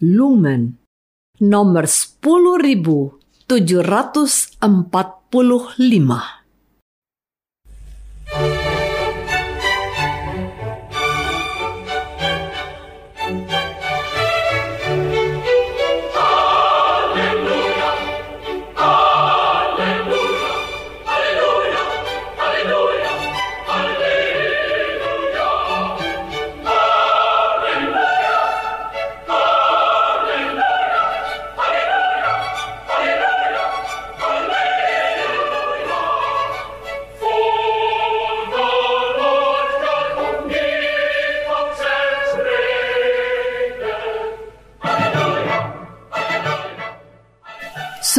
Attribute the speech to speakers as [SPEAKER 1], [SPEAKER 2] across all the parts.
[SPEAKER 1] Lumen nomor 10745.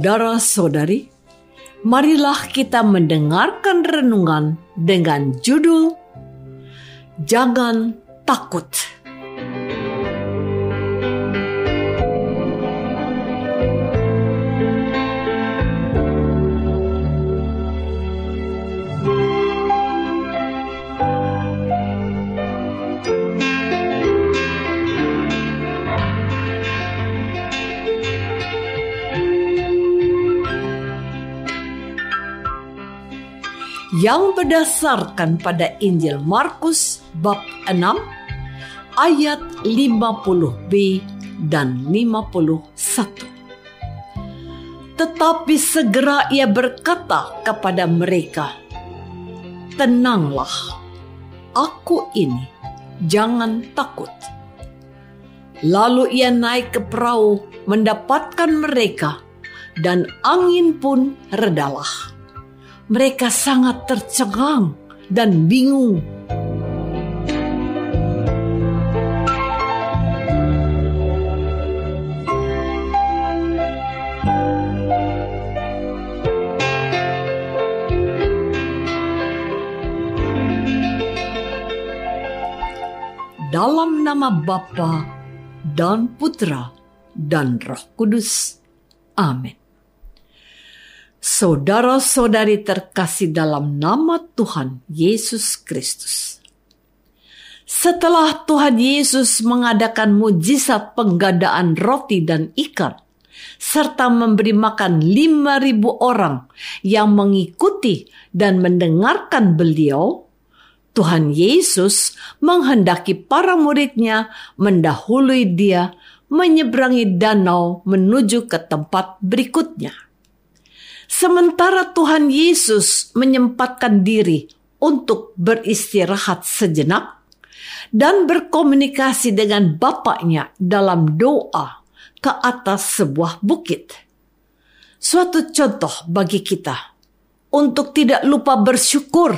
[SPEAKER 1] Saudara-saudari, marilah kita mendengarkan renungan dengan judul Jangan Takut. Yang berdasarkan pada Injil Markus bab 6 ayat 50b dan 51. Tetapi segera ia berkata kepada mereka, Tenanglah, aku ini, jangan takut. Lalu ia naik ke perahu mendapatkan mereka, dan angin pun redalah mereka sangat tercengang dan bingung. Dalam nama Bapa dan Putra dan Roh Kudus. Amin. Saudara-saudari terkasih dalam nama Tuhan Yesus Kristus. Setelah Tuhan Yesus mengadakan mujizat penggadaan roti dan ikan, serta memberi makan lima ribu orang yang mengikuti dan mendengarkan beliau, Tuhan Yesus menghendaki para muridnya mendahului dia menyeberangi danau menuju ke tempat berikutnya. Sementara Tuhan Yesus menyempatkan diri untuk beristirahat sejenak dan berkomunikasi dengan Bapaknya dalam doa ke atas sebuah bukit. Suatu contoh bagi kita untuk tidak lupa bersyukur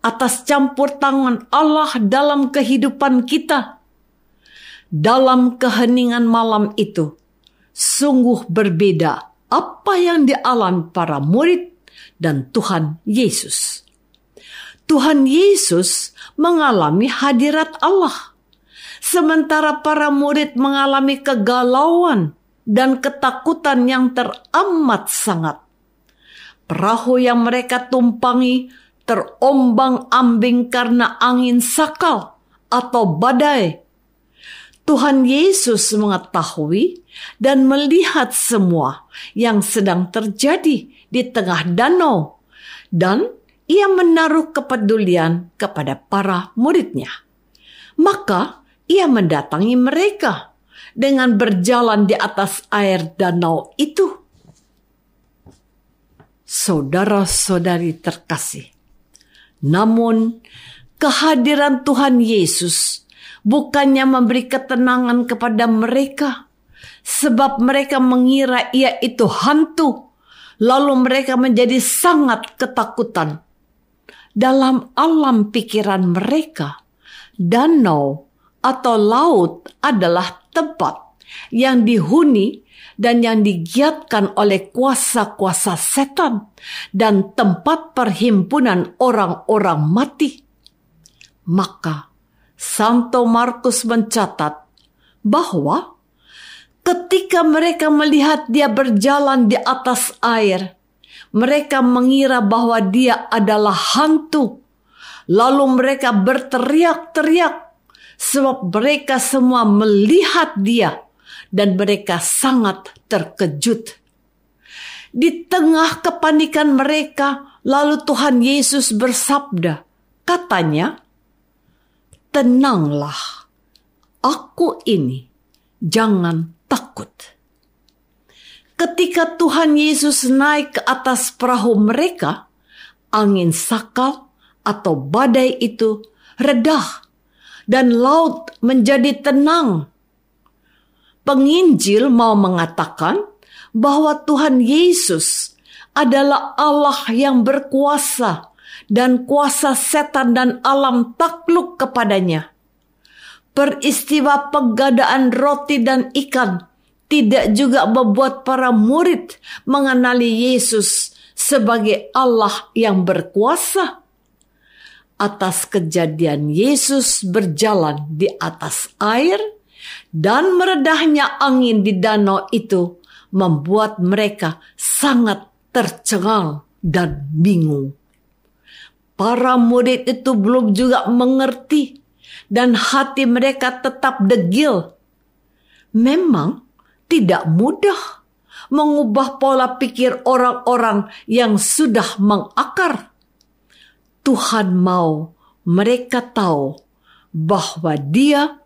[SPEAKER 1] atas campur tangan Allah dalam kehidupan kita. Dalam keheningan malam itu, sungguh berbeda apa yang dialami para murid dan Tuhan Yesus. Tuhan Yesus mengalami hadirat Allah, sementara para murid mengalami kegalauan dan ketakutan yang teramat sangat. Perahu yang mereka tumpangi terombang-ambing karena angin sakal atau badai. Tuhan Yesus mengetahui dan melihat semua yang sedang terjadi di tengah danau, dan ia menaruh kepedulian kepada para muridnya. Maka ia mendatangi mereka dengan berjalan di atas air danau itu. Saudara-saudari terkasih, namun kehadiran Tuhan Yesus bukannya memberi ketenangan kepada mereka, sebab mereka mengira ia itu hantu, lalu mereka menjadi sangat ketakutan. Dalam alam pikiran mereka, danau atau laut adalah tempat yang dihuni dan yang digiatkan oleh kuasa-kuasa setan dan tempat perhimpunan orang-orang mati. Maka Santo Markus mencatat bahwa ketika mereka melihat dia berjalan di atas air, mereka mengira bahwa dia adalah hantu. Lalu mereka berteriak-teriak sebab mereka semua melihat dia dan mereka sangat terkejut. Di tengah kepanikan mereka, lalu Tuhan Yesus bersabda, katanya, "Tenanglah, aku ini, jangan takut." Ketika Tuhan Yesus naik ke atas perahu mereka, angin sakal atau badai itu redah dan laut menjadi tenang penginjil mau mengatakan bahwa Tuhan Yesus adalah Allah yang berkuasa dan kuasa setan dan alam takluk kepadanya. Peristiwa penggadaan roti dan ikan tidak juga membuat para murid mengenali Yesus sebagai Allah yang berkuasa. Atas kejadian Yesus berjalan di atas air, dan meredahnya angin di danau itu membuat mereka sangat tercengang dan bingung. Para murid itu belum juga mengerti dan hati mereka tetap degil. Memang tidak mudah mengubah pola pikir orang-orang yang sudah mengakar. Tuhan mau mereka tahu bahwa Dia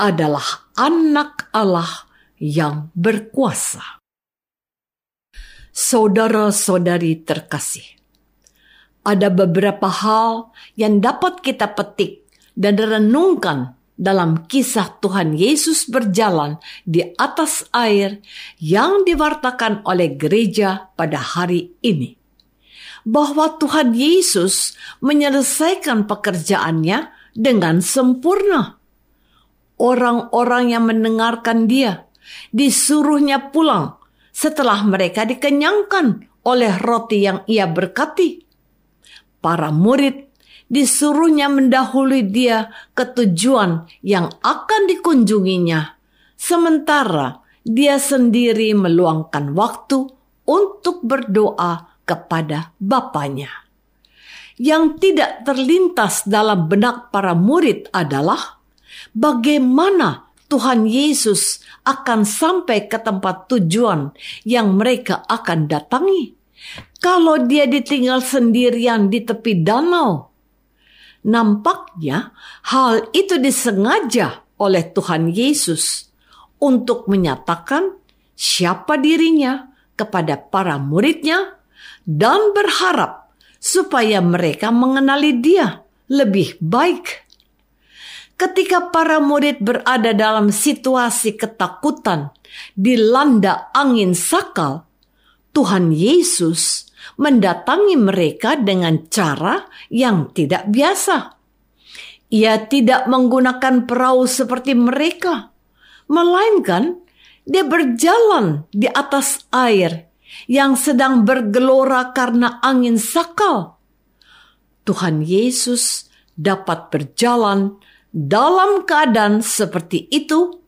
[SPEAKER 1] adalah anak Allah yang berkuasa. Saudara-saudari terkasih, ada beberapa hal yang dapat kita petik dan renungkan dalam kisah Tuhan Yesus berjalan di atas air yang diwartakan oleh gereja pada hari ini. Bahwa Tuhan Yesus menyelesaikan pekerjaannya dengan sempurna orang-orang yang mendengarkan dia disuruhnya pulang setelah mereka dikenyangkan oleh roti yang ia berkati. Para murid disuruhnya mendahului dia ke tujuan yang akan dikunjunginya, sementara dia sendiri meluangkan waktu untuk berdoa kepada Bapaknya. Yang tidak terlintas dalam benak para murid adalah bagaimana Tuhan Yesus akan sampai ke tempat tujuan yang mereka akan datangi. Kalau dia ditinggal sendirian di tepi danau, nampaknya hal itu disengaja oleh Tuhan Yesus untuk menyatakan siapa dirinya kepada para muridnya dan berharap supaya mereka mengenali dia lebih baik. Ketika para murid berada dalam situasi ketakutan, dilanda angin sakal, Tuhan Yesus mendatangi mereka dengan cara yang tidak biasa. Ia tidak menggunakan perahu seperti mereka, melainkan dia berjalan di atas air yang sedang bergelora karena angin sakal. Tuhan Yesus dapat berjalan dalam keadaan seperti itu,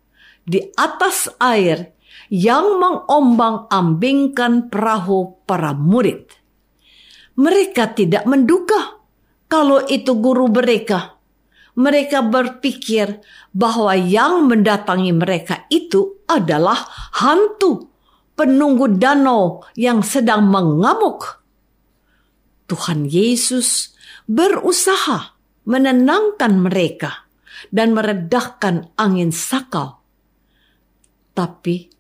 [SPEAKER 1] di atas air yang mengombang-ambingkan perahu para murid. Mereka tidak menduga kalau itu guru mereka. Mereka berpikir bahwa yang mendatangi mereka itu adalah hantu penunggu danau yang sedang mengamuk. Tuhan Yesus berusaha menenangkan mereka dan meredahkan angin sakal. Tapi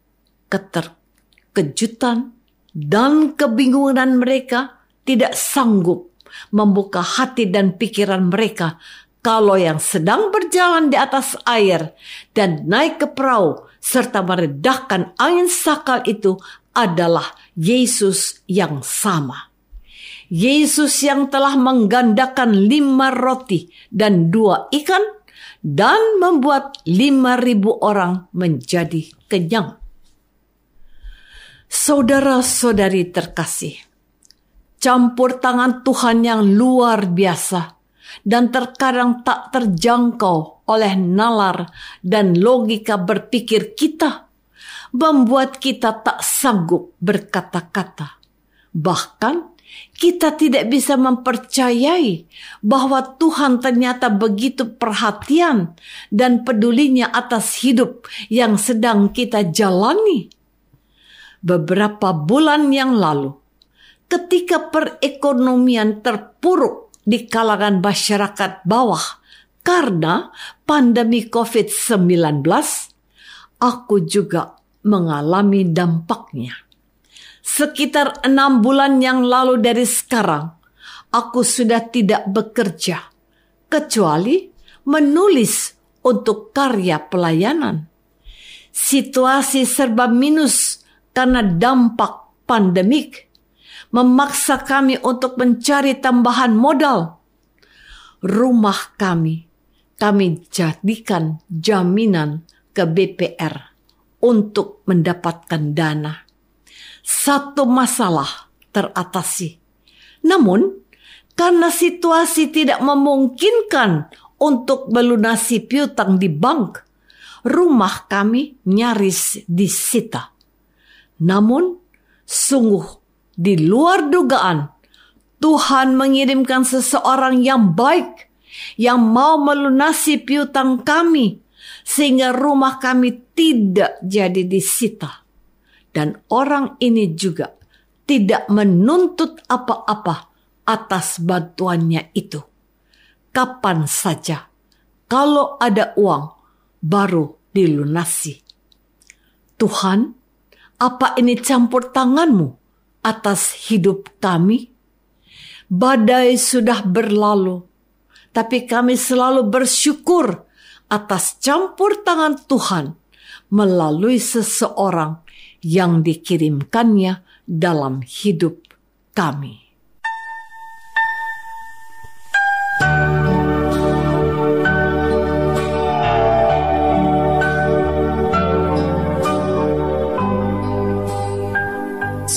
[SPEAKER 1] keterkejutan dan kebingungan mereka tidak sanggup membuka hati dan pikiran mereka kalau yang sedang berjalan di atas air dan naik ke perahu serta meredahkan angin sakal itu adalah Yesus yang sama. Yesus yang telah menggandakan lima roti dan dua ikan dan membuat lima ribu orang menjadi kenyang. Saudara-saudari terkasih, campur tangan Tuhan yang luar biasa dan terkadang tak terjangkau oleh nalar dan logika berpikir kita, membuat kita tak sanggup berkata-kata. Bahkan kita tidak bisa mempercayai bahwa Tuhan ternyata begitu perhatian dan pedulinya atas hidup yang sedang kita jalani. Beberapa bulan yang lalu, ketika perekonomian terpuruk di kalangan masyarakat bawah karena pandemi COVID-19, aku juga mengalami dampaknya. Sekitar enam bulan yang lalu dari sekarang, aku sudah tidak bekerja, kecuali menulis untuk karya pelayanan. Situasi serba minus karena dampak pandemik memaksa kami untuk mencari tambahan modal. Rumah kami, kami jadikan jaminan ke BPR untuk mendapatkan dana. Satu masalah teratasi. Namun, karena situasi tidak memungkinkan untuk melunasi piutang di bank, rumah kami nyaris disita. Namun, sungguh di luar dugaan, Tuhan mengirimkan seseorang yang baik yang mau melunasi piutang kami sehingga rumah kami tidak jadi disita. Dan orang ini juga tidak menuntut apa-apa atas bantuannya itu. Kapan saja, kalau ada uang, baru dilunasi. Tuhan, apa ini campur tanganmu? atas hidup kami. Badai sudah berlalu, tapi kami selalu bersyukur atas campur tangan Tuhan melalui seseorang yang dikirimkannya dalam hidup kami.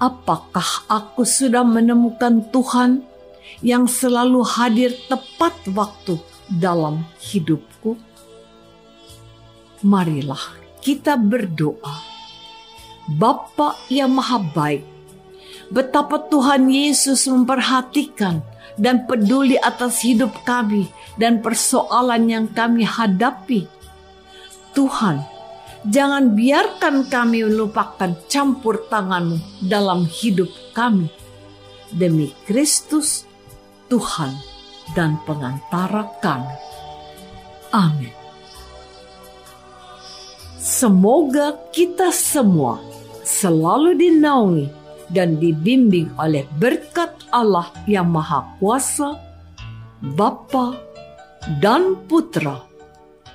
[SPEAKER 1] Apakah aku sudah menemukan Tuhan yang selalu hadir tepat waktu dalam hidupku? Marilah kita berdoa. Bapa yang maha baik, betapa Tuhan Yesus memperhatikan dan peduli atas hidup kami dan persoalan yang kami hadapi. Tuhan, Jangan biarkan kami melupakan campur tanganmu dalam hidup kami. Demi Kristus, Tuhan dan pengantara kami. Amin. Semoga kita semua selalu dinaungi dan dibimbing oleh berkat Allah yang Maha Kuasa, Bapa dan Putra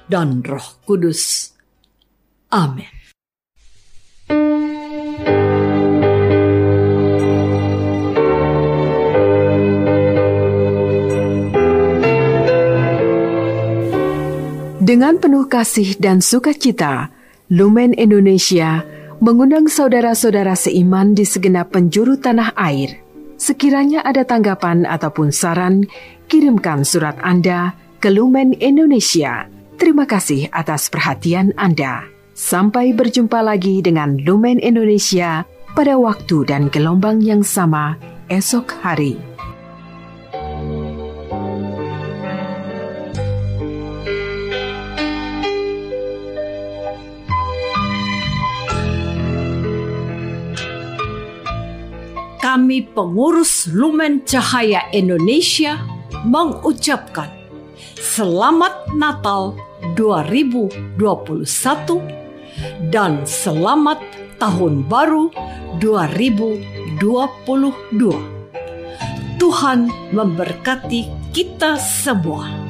[SPEAKER 1] dan Roh Kudus Amin.
[SPEAKER 2] Dengan penuh kasih dan sukacita, Lumen Indonesia mengundang saudara-saudara seiman di segenap penjuru tanah air. Sekiranya ada tanggapan ataupun saran, kirimkan surat Anda ke Lumen Indonesia. Terima kasih atas perhatian Anda. Sampai berjumpa lagi dengan Lumen Indonesia pada waktu dan gelombang yang sama esok hari.
[SPEAKER 1] Kami pengurus Lumen Cahaya Indonesia mengucapkan Selamat Natal 2021 dan selamat tahun baru 2022. Tuhan memberkati kita semua.